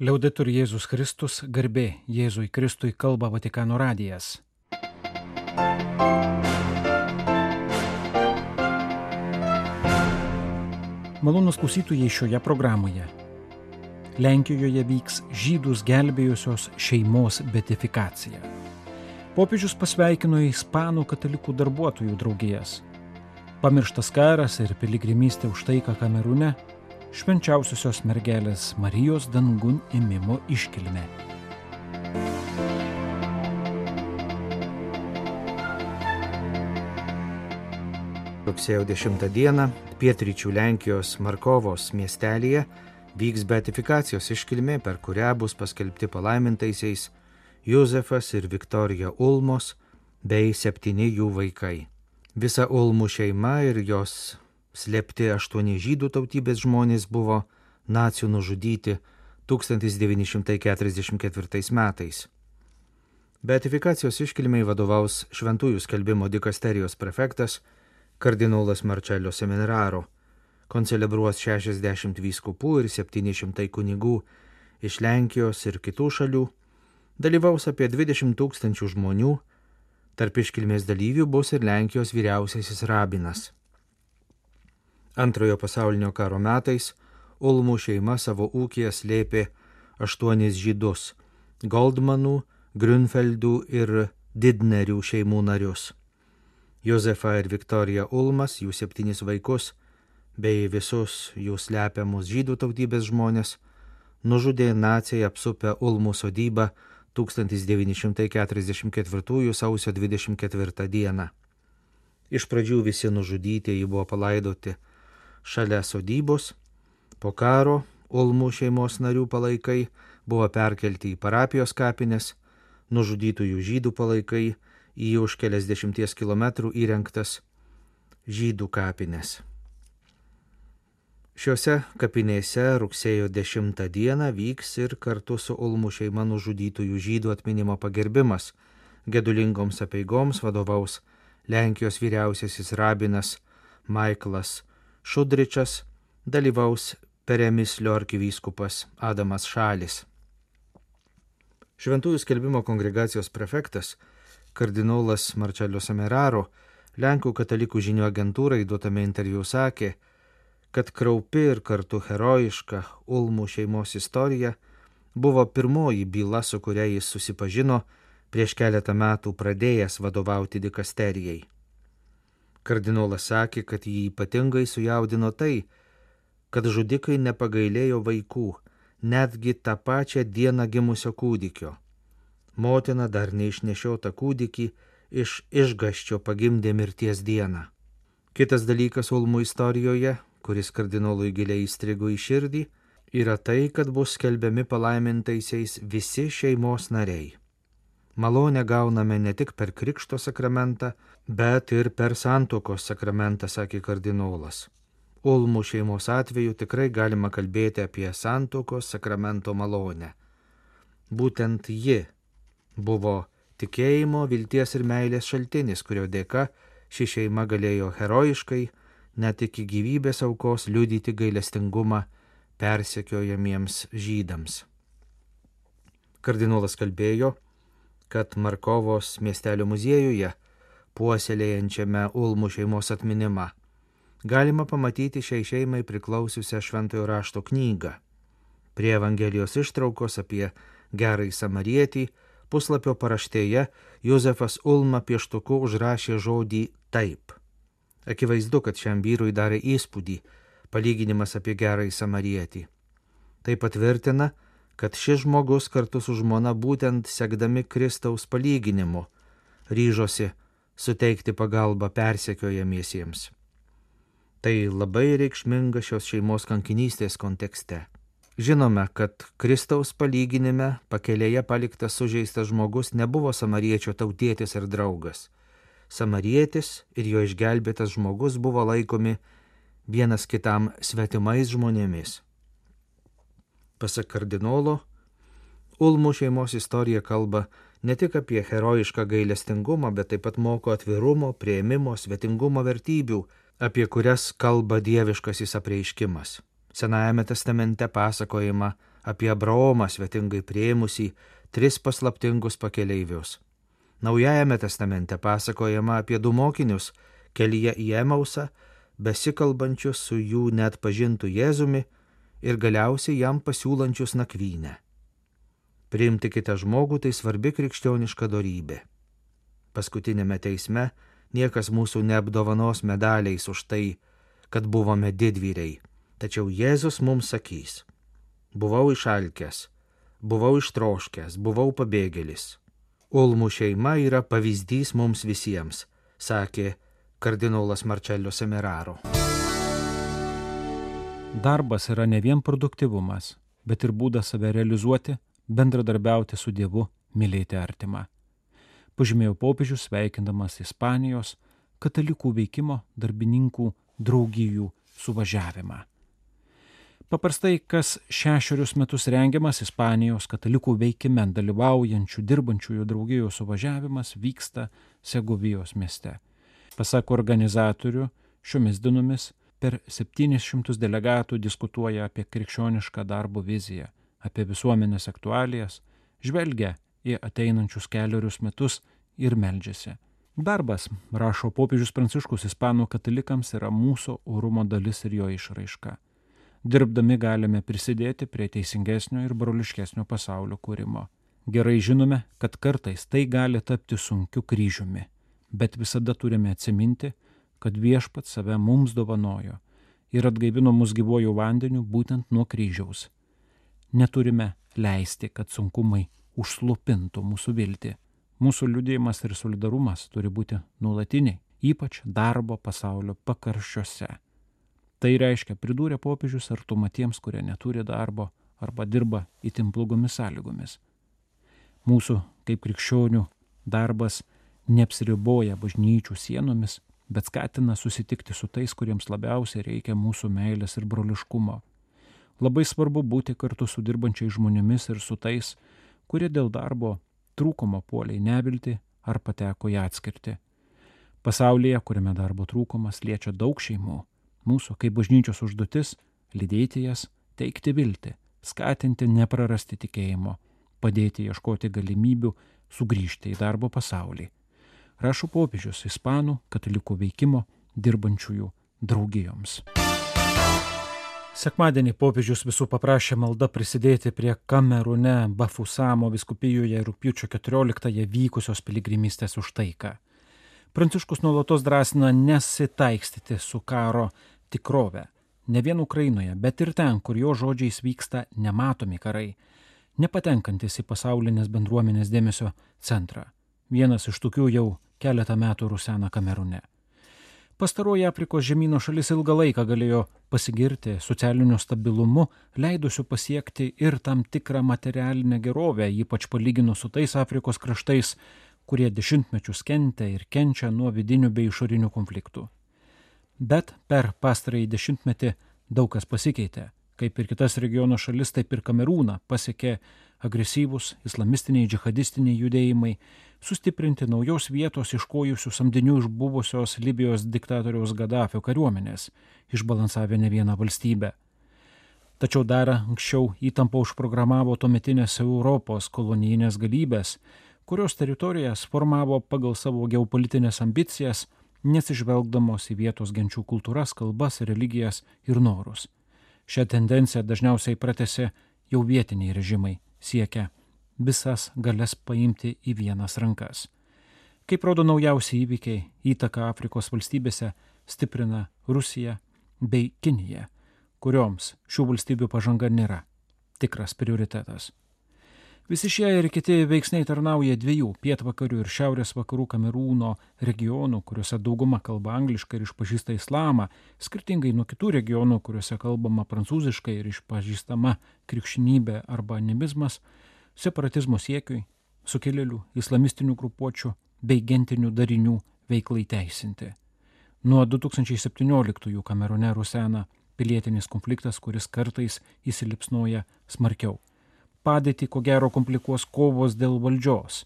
Liaudetur Jėzus Kristus, garbė Jėzui Kristui kalba Vatikano radijas. Malonus klausytojai šioje programoje. Lenkijoje vyks žydus gelbėjusios šeimos betifikacija. Popiežius pasveikino Ispanų katalikų darbuotojų draugijas. Pamirštas karas ir piligrimystė už taiką Kamerūne švenčiausiosios mergelės Marijos dangun įmimo iškilme. Rugsėjo 10 dieną pietryčių Lenkijos Markovos miestelėje vyks beatifikacijos iškilmė, per kurią bus paskelbti palaimintaisiais Josefas ir Viktorija Ulmos bei septyni jų vaikai. Visa Ulmų šeima ir jos slėpti aštuoni žydų tautybės žmonės buvo nacijų nužudyti 1944 metais. Beatifikacijos iškilmiai vadovaus Šventųjų skelbimo dikasterijos prefektas kardinolas Marčelio Seminaro, koncelebruos 60 vyskupų ir 700 kunigų iš Lenkijos ir kitų šalių, dalyvaus apie 20 tūkstančių žmonių, tarp iškilmės dalyvių bus ir Lenkijos vyriausiasis rabinas. Antrojo pasaulinio karo metais Ulmų šeima savo ūkiją slėpė aštuonis žydus - Goldmanų, Grünfeldų ir Didnerių šeimų narius. Jozefa ir Viktorija Ulmas, jų septynis vaikus, bei visus jų slepiamus žydų tautybės žmonės, nužudė nacijai apsupę Ulmų sodybą 1944 sausio 24 dieną. Iš pradžių visi nužudytieji buvo palaidoti šalia sodybos, po karo Ulmų šeimos narių palaikai buvo perkelti į parapijos kapines, nužudytųjų žydų palaikai į už keliasdešimties kilometrų įrengtas žydų kapines. Šiuose kapinėse rugsėjo 10 dieną vyks ir kartu su Ulmų šeima nužudytųjų žydų atminimo pagerbimas. Gedulingoms apieigoms vadovaus Lenkijos vyriausiasis rabinas Maiklas Šudričas, dalyvaus Peremislio arkivyskupas Adamas Šalis. Šventųjų skelbimo kongregacijos prefektas kardinolas Marčelio Semeraro Lenkų katalikų žinių agentūrai duotame interviu sakė, kad kraupi ir kartu herojiška Ulmų šeimos istorija buvo pirmoji byla, su kuria jis susipažino prieš keletą metų pradėjęs vadovauti dikasterijai. Kardinolas sakė, kad jį ypatingai sujaudino tai, kad žudikai nepagailėjo vaikų, netgi tą pačią dieną gimusio kūdikio. Motina dar neišnešiota kūdikį iš išgaščio pagimdė mirties dieną. Kitas dalykas Ulmų istorijoje, kuris kardinolui giliai įstrigo į širdį, yra tai, kad bus skelbiami palaimintaisiais visi šeimos nariai. Malonę gauname ne tik per Krikšto sakramentą, bet ir per santokos sakramentą, sakė kardinolas. Ulmų šeimos atveju tikrai galima kalbėti apie santokos sakramento malonę. Būtent ji buvo tikėjimo, vilties ir meilės šaltinis, kurio dėka ši šeima galėjo herojiškai, net iki gyvybės aukos liudyti gailestingumą persekiojamiems žydams. Kardinolas kalbėjo, kad Markovos miestelio muziejuje, puoselėjančiame Ulmų šeimos atminimą, galima pamatyti šiai šeimai priklausiusią šventojo rašto knygą. Prie Evangelijos ištraukos apie gerąjį samarietį puslapio paraštėje Josefas Ulma pieštuku užrašė žodį taip. Akivaizdu, kad šiam vyrui darė įspūdį palyginimas apie gerąjį samarietį. Tai patvirtina, kad šis žmogus kartu su žmona būtent sekdami Kristaus palyginimu ryžosi suteikti pagalbą persekiojamiesiems. Tai labai reikšminga šios šeimos kankinystės kontekste. Žinome, kad Kristaus palyginime pakelėje paliktas sužeistas žmogus nebuvo samariečio tautietis ir draugas. Samarietis ir jo išgelbėtas žmogus buvo laikomi vienas kitam svetimais žmonėmis. Pasak kardinolo, Ulmų šeimos istorija kalba ne tik apie herojišką gailestingumą, bet taip pat moko atvirumo, prieimimo, svetingumo vertybių, apie kurias kalba dieviškasis apreiškimas. Senajame testamente pasakojama apie Abraomą svetingai prieimusį tris paslaptingus pakeleivius. Naujajame testamente pasakojama apie du mokinius kelyje į Emausą, besikalbančius su jų net pažintų Jėzumi ir galiausiai jam pasiūlančius nakvynę. Priimti kitą žmogų tai svarbi krikščioniška darybė. Paskutinėme teisme niekas mūsų neapdovanos medaliais už tai, kad buvome didvyriai, tačiau Jėzus mums sakys, buvau išalkęs, buvau ištroškęs, buvau pabėgėlis. Ulmų šeima yra pavyzdys mums visiems, sakė kardinolas Marčelio Semeraro. Darbas yra ne vien produktivumas, bet ir būdas save realizuoti, bendradarbiauti su Dievu, mylėti artimą. Pažymėjo popiežius sveikindamas Ispanijos katalikų veikimo darbininkų draugijų suvažiavimą. Paprastai kas šešerius metus rengiamas Ispanijos katalikų veikime dalyvaujančių dirbančiųjų draugijų suvažiavimas vyksta Segovijos mieste. Pasak organizatorių, šiomis dienomis per 700 delegatų diskutuoja apie krikščionišką darbo viziją, apie visuomenės aktualijas, žvelgia į ateinančius keliarius metus ir meldžiasi. Darbas, rašo popiežius Pranciškus ispanų katalikams, yra mūsų orumo dalis ir jo išraiška. Dirbdami galime prisidėti prie teisingesnio ir broliškesnio pasaulio kūrimo. Gerai žinome, kad kartais tai gali tapti sunkiu kryžiumi bet visada turime atsiminti, kad viešpat save mums dovanojo ir atgaivino mus gyvojų vandeniu būtent nuo kryžiaus. Neturime leisti, kad sunkumai užslupintų mūsų viltį. Mūsų liudėjimas ir solidarumas turi būti nuolatiniai, ypač darbo pasaulio pakarščiuose. Tai reiškia, pridūrė popiežius artumą tiems, kurie neturi darbo arba dirba itin blogomis sąlygomis. Mūsų kaip krikščionių darbas neapsiriboja bažnyčių sienomis, bet skatina susitikti su tais, kuriems labiausiai reikia mūsų meilės ir broliškumo. Labai svarbu būti kartu su dirbančiais žmonėmis ir su tais, kurie dėl darbo trūkumo poliai nevilti ar pateko į atskirti. Pasaulyje, kuriame darbo trūkumas liečia daug šeimų, mūsų kaip bažnyčios užduotis - lydėti jas, teikti viltį, skatinti neprarasti tikėjimo, padėti ieškoti galimybių sugrįžti į darbo pasaulį rašo popiežius ispanų katalikų veikimo dirbančiųjų draugijoms. Sekmadienį popiežius visų paprašė malda prisidėti prie Kamerune Bafusamo viskupijoje rūpiučio 14-ąją vykusios piligrimystės už taiką. Pranciškus nuolatos drąsina nesitaikstyti su karo tikrove. Ne vien Ukrainoje, bet ir ten, kur jo žodžiais vyksta nematomi karai, nepatenkantis į pasaulinės bendruomenės dėmesio centrą. Vienas iš tokių jau keletą metų rusena Kamerune. Pastaroji Afrikos žemynų šalis ilgą laiką galėjo pasigirti socialiniu stabilumu, leidusiu pasiekti ir tam tikrą materialinę gerovę, ypač palyginus su tais Afrikos kraštais, kurie dešimtmečius kentė ir kenčia nuo vidinių bei išorinių konfliktų. Bet per pastarąjį dešimtmetį daug kas pasikeitė. Kaip ir kitas regiono šalis, taip ir Kamerūną pasiekė agresyvūs islamistiniai džihadistiniai judėjimai, sustiprinti naujos vietos iškojusių samdinių iš buvusios Libijos diktatoriaus Gaddafio kariuomenės, išbalansavę ne vieną valstybę. Tačiau dar anksčiau įtampa užprogramavo tuometinės Europos kolonijinės galybės, kurios teritorijas formavo pagal savo geopolitinės ambicijas, nesižvelgdamos į vietos genčių kultūras, kalbas, religijas ir norus. Šią tendenciją dažniausiai pratėsi jau vietiniai režimai siekia visas galės paimti į vienas rankas. Kaip rodo naujausi įvykiai, įtaka Afrikos valstybėse stiprina Rusija bei Kinija, kurioms šių valstybių pažanga nėra tikras prioritetas. Visi šie ir kiti veiksniai tarnauja dviejų - pietvakarių ir šiaurės vakarų Kamerūno regionų, kuriuose dauguma kalba angliškai ir išpažįsta islamą, skirtingai nuo kitų regionų, kuriuose kalbama prancūziškai ir išpažįstama krikščionybė arba animizmas, separatizmo siekiui, sukilėlių, islamistinių grupuočių bei gentinių darinių veiklai teisinti. Nuo 2017-ųjų Kamerone rusena pilietinis konfliktas, kuris kartais įsilipsnoja smarkiau. Padėtį ko gero komplikuos kovos dėl valdžios.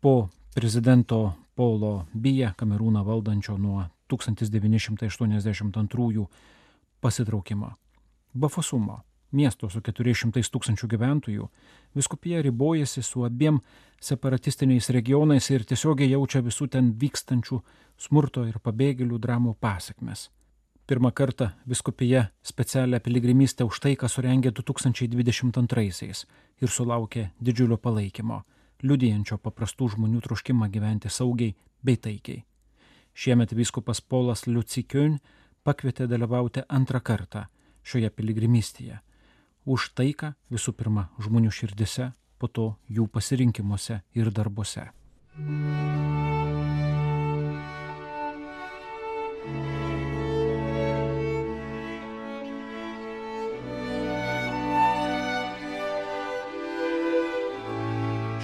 Po prezidento Paulo Bija Kamerūną valdančio nuo 1982 pasitraukimo. Bafosumo miesto su 400 tūkstančių gyventojų, viskupija ribojasi su abiem separatistiniais regionais ir tiesiogiai jaučia visų ten vykstančių smurto ir pabėgėlių dramų pasiekmes. Pirmą kartą viskupija specialią piligrimystę už taiką surengė 2022-aisiais ir sulaukė didžiulio palaikymo, liudijančio paprastų žmonių troškimą gyventi saugiai bei taikiai. Šiemet vyskupas Polas Liucikiun pakvietė dalyvauti antrą kartą šioje piligrimystėje už taiką visų pirma žmonių širdise, po to jų pasirinkimuose ir darbuose.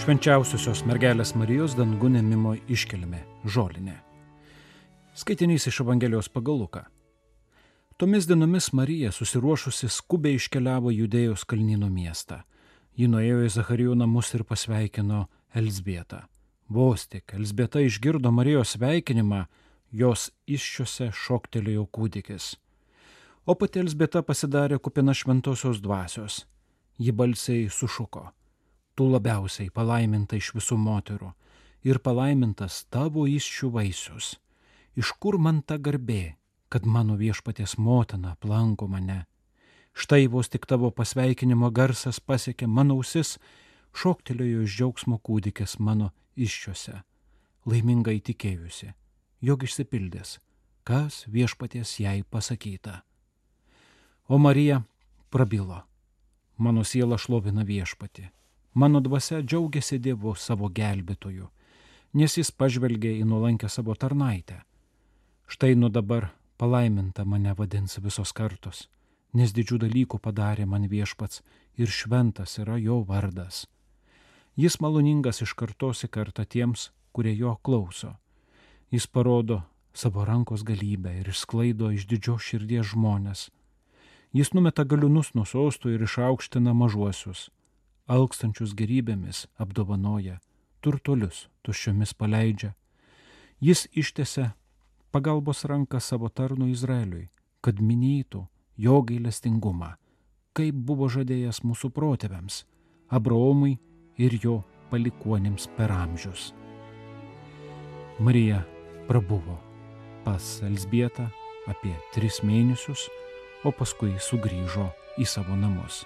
Švenčiausiosios mergelės Marijos dangunė mimo iškelme žolinė. Skaitinys iš Evangelijos pagal Luką. Tomis dienomis Marija susiruošusi skubiai iškeliavo Judėjos kalnynų miestą. Ji nuėjo į Zacharijų namus ir pasveikino Elsbietą. Vos tik Elsbieta išgirdo Marijos sveikinimą, jos iššiose šoktelėjo kūdikis. O pati Elsbieta pasidarė kupina šventosios dvasios. Ji balsiai sušuko. Tu labiausiai palaiminta iš visų moterų ir palaimintas tavo iššių vaisius. Iš kur man ta garbė, kad mano viešpaties motina aplanko mane. Štai vos tik tavo pasveikinimo garsas pasiekė mano ausis, šoktelėjo iš džiaugsmo kūdikis mano iššiose, laimingai tikėjusi, jog išsipildės, kas viešpaties jai pasakyta. O Marija prabilo, mano siela šlovina viešpati, mano dvasia džiaugiasi Dievu savo gelbėtoju, nes jis pažvelgė į nuolankę savo tarnaitę. Štai nuo dabar palaiminta mane vadins visos kartos, nes didžių dalykų padarė man viešpats ir šventas yra jo vardas. Jis maloningas iš kartos į kartą tiems, kurie jo klauso. Jis parodo savo rankos galybę ir išsklaido iš didžios širdies žmonės. Jis numeta galiūnus nuo sostų ir išaukština mažuosius, alkstančius gerybėmis apdovanoja, turtuolius tuščiomis paleidžia. Jis ištėse pagalbos ranką savo tarnu Izraeliui, kad minėtų jo gailestingumą, kaip buvo žadėjęs mūsų protėviams, Abraomui ir jo palikuonėms per amžius. Marija prabuvo pas Elsbietą apie tris mėnesius, o paskui sugrįžo į savo namus.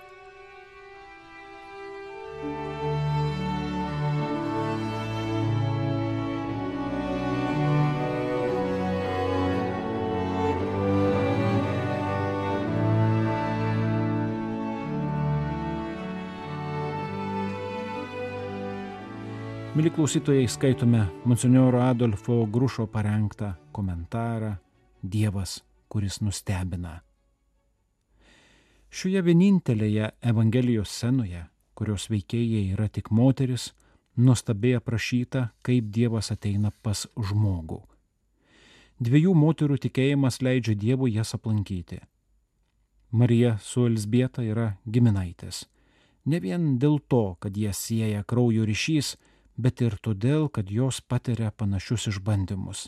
Mili klausytojai, skaitome Monsignoro Adolfo Grušo parengtą komentarą Dievas, kuris nustebina. Šioje vienintelėje Evangelijos scenoje, kurios veikėjai yra tik moteris, nuostabiai aprašyta, kaip Dievas ateina pas žmogų. Dviejų moterų tikėjimas leidžia Dievui jas aplankyti. Marija su Elsbieta yra giminaitės. Ne vien dėl to, kad jie sieja kraujo ryšys, bet ir todėl, kad jos patiria panašius išbandymus.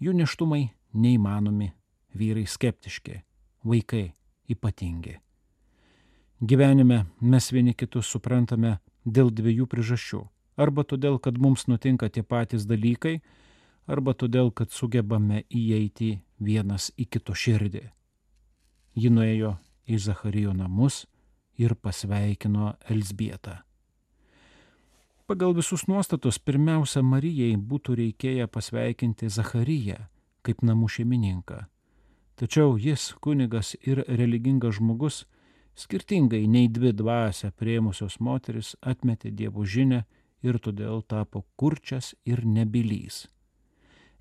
Jų neštumai neįmanomi, vyrai skeptiški, vaikai ypatingi. Gyvenime mes vieni kitus suprantame dėl dviejų priežasčių. Arba todėl, kad mums nutinka tie patys dalykai, arba todėl, kad sugebame įeiti vienas į kito širdį. Ji nuėjo į Zacharijo namus ir pasveikino Elsbietą. Pagal visus nuostatus pirmiausia Marijai būtų reikėję pasveikinti Zacharyją kaip namų šeimininką. Tačiau jis, kunigas ir religingas žmogus, skirtingai nei dvi dvasia prieimusios moteris, atmetė Dievo žinę ir todėl tapo kurčias ir nebylys.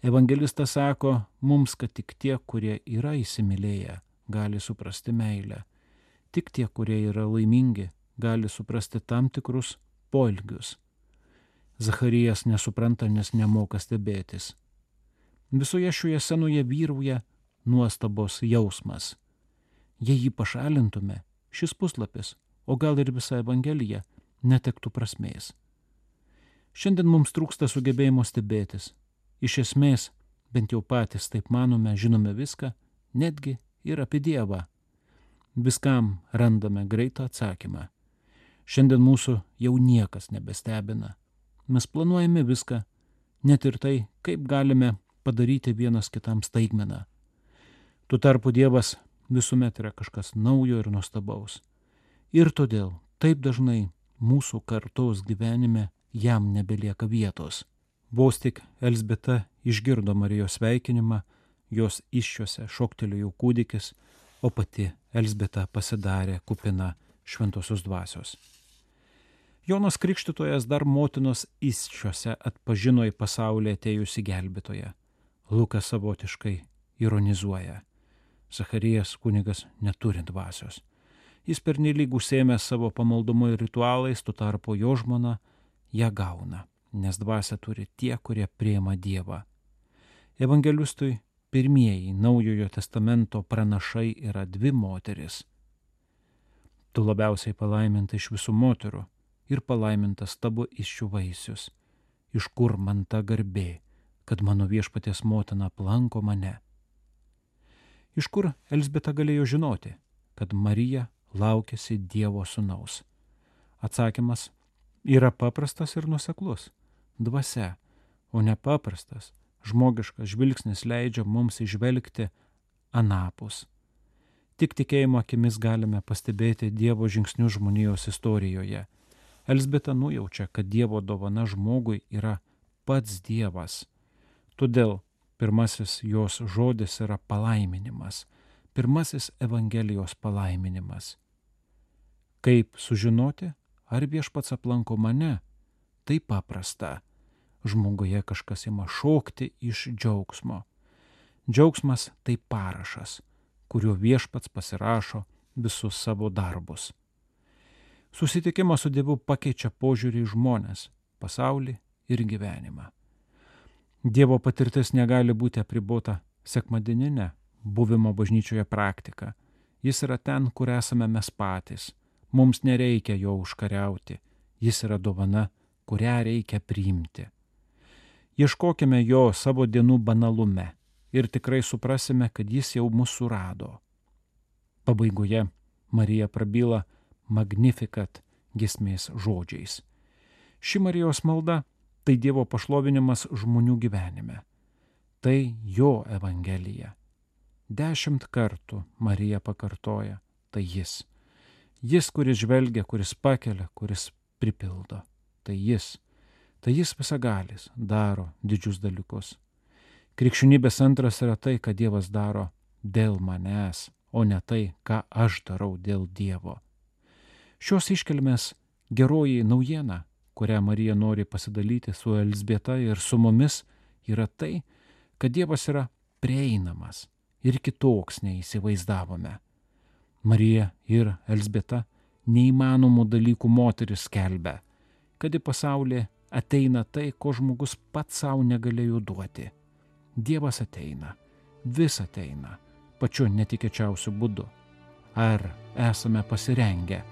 Evangelistas sako mums, kad tik tie, kurie yra įsimylėję, gali suprasti meilę. Tik tie, kurie yra laimingi, gali suprasti tam tikrus poelgius Zacharijas nesupranta, nes nemoka stebėtis. Visoje šioje scenoje vyrauja nuostabos jausmas. Jei jį pašalintume, šis puslapis, o gal ir visa Evangelija, netektų prasmės. Šiandien mums trūksta sugebėjimo stebėtis. Iš esmės, bent jau patys taip manome, žinome viską, netgi ir apie Dievą. viskam randame greitą atsakymą. Šiandien mūsų jau niekas nebestebina. Mes planuojame viską, net ir tai, kaip galime padaryti vienas kitam staigmeną. Tuo tarpu Dievas visuomet yra kažkas naujo ir nuostabaus. Ir todėl taip dažnai mūsų kartos gyvenime jam nebelieka vietos. Vos tik Elsbeta išgirdo Marijos sveikinimą, jos iššiose šoktelėjo kūdikis, o pati Elsbeta pasidarė kupina šventosios dvasios. Jonas Krikštytojas dar motinos iššiose atpažino į pasaulį atėjusi gelbėtoje. Lukas savotiškai ironizuoja. Zacharijas kunigas neturi dvasios. Jis pernelyg užsėmė savo pamaldumo ir ritualais, tuo tarpu jo žmona ją gauna nes dvasia turi tie, kurie prieima Dievą. Evangelistui pirmieji Naujojo testamento pranašai yra dvi moteris. Tu labiausiai palaiminta iš visų moterų ir palaimintas tavo iššių vaisius. Iš kur man ta garbė, kad mano viešpatės motina aplanko mane? Iš kur Elsbeta galėjo žinoti, kad Marija laukėsi Dievo sunaus? Atsakymas yra paprastas ir nuseklus dvasia, o ne paprastas, žmogiškas žvilgsnis leidžia mums išvelgti anapus. Tik tikėjimo akimis galime pastebėti Dievo žingsnius žmonijos istorijoje. Elsbeta nujaučia, kad Dievo dovana žmogui yra pats Dievas. Todėl pirmasis jos žodis yra palaiminimas, pirmasis Evangelijos palaiminimas. Kaip sužinoti, ar viešpats aplanko mane? Tai paprasta žmoguje kažkas ima šokti iš džiaugsmo. Džiaugsmas tai parašas, kuriuo viešpats pasirašo visus savo darbus. Susitikimas su Dievu pakeičia požiūrį į žmonės, pasaulį ir gyvenimą. Dievo patirtis negali būti apribota sekmadieninė buvimo bažnyčioje praktika. Jis yra ten, kur esame mes patys. Mums nereikia jo užkariauti. Jis yra dovana, kurią reikia priimti. Ieškokime jo savo dienų banalume ir tikrai suprasime, kad jis jau mūsų rado. Pabaigoje Marija prabyla Magnificat gesmės žodžiais. Ši Marijos malda tai Dievo pašlovinimas žmonių gyvenime. Tai jo Evangelija. Dešimt kartų Marija pakartoja, tai jis. Jis, kuris žvelgia, kuris pakelia, kuris pripildo. Tai jis tai jis visagalis, daro didžius dalykus. Krikščionybės antras yra tai, ką Dievas daro dėl manęs, o ne tai, ką aš darau dėl Dievo. Šios iškelmės geroji naujiena, kurią Marija nori pasidalyti su Elsbieta ir su mumis, yra tai, kad Dievas yra prieinamas ir kitoks neįsivaizdavome. Marija ir Elsbieta neįmanomų dalykų moteris skelbia, kad į pasaulį ateina tai, ko žmogus pats savo negalėjo duoti. Dievas ateina, vis ateina, pačiu netikėčiausiu būdu. Ar esame pasirengę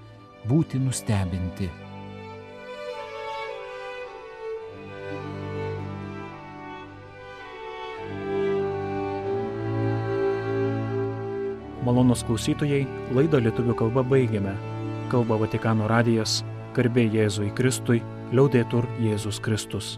būti nustebinti? Malonus klausytojai, laidą lietuvių kalba baigiame. Kalba Vatikano radijas, garbė Jėzui Kristui Liaudetur Jėzus Kristus.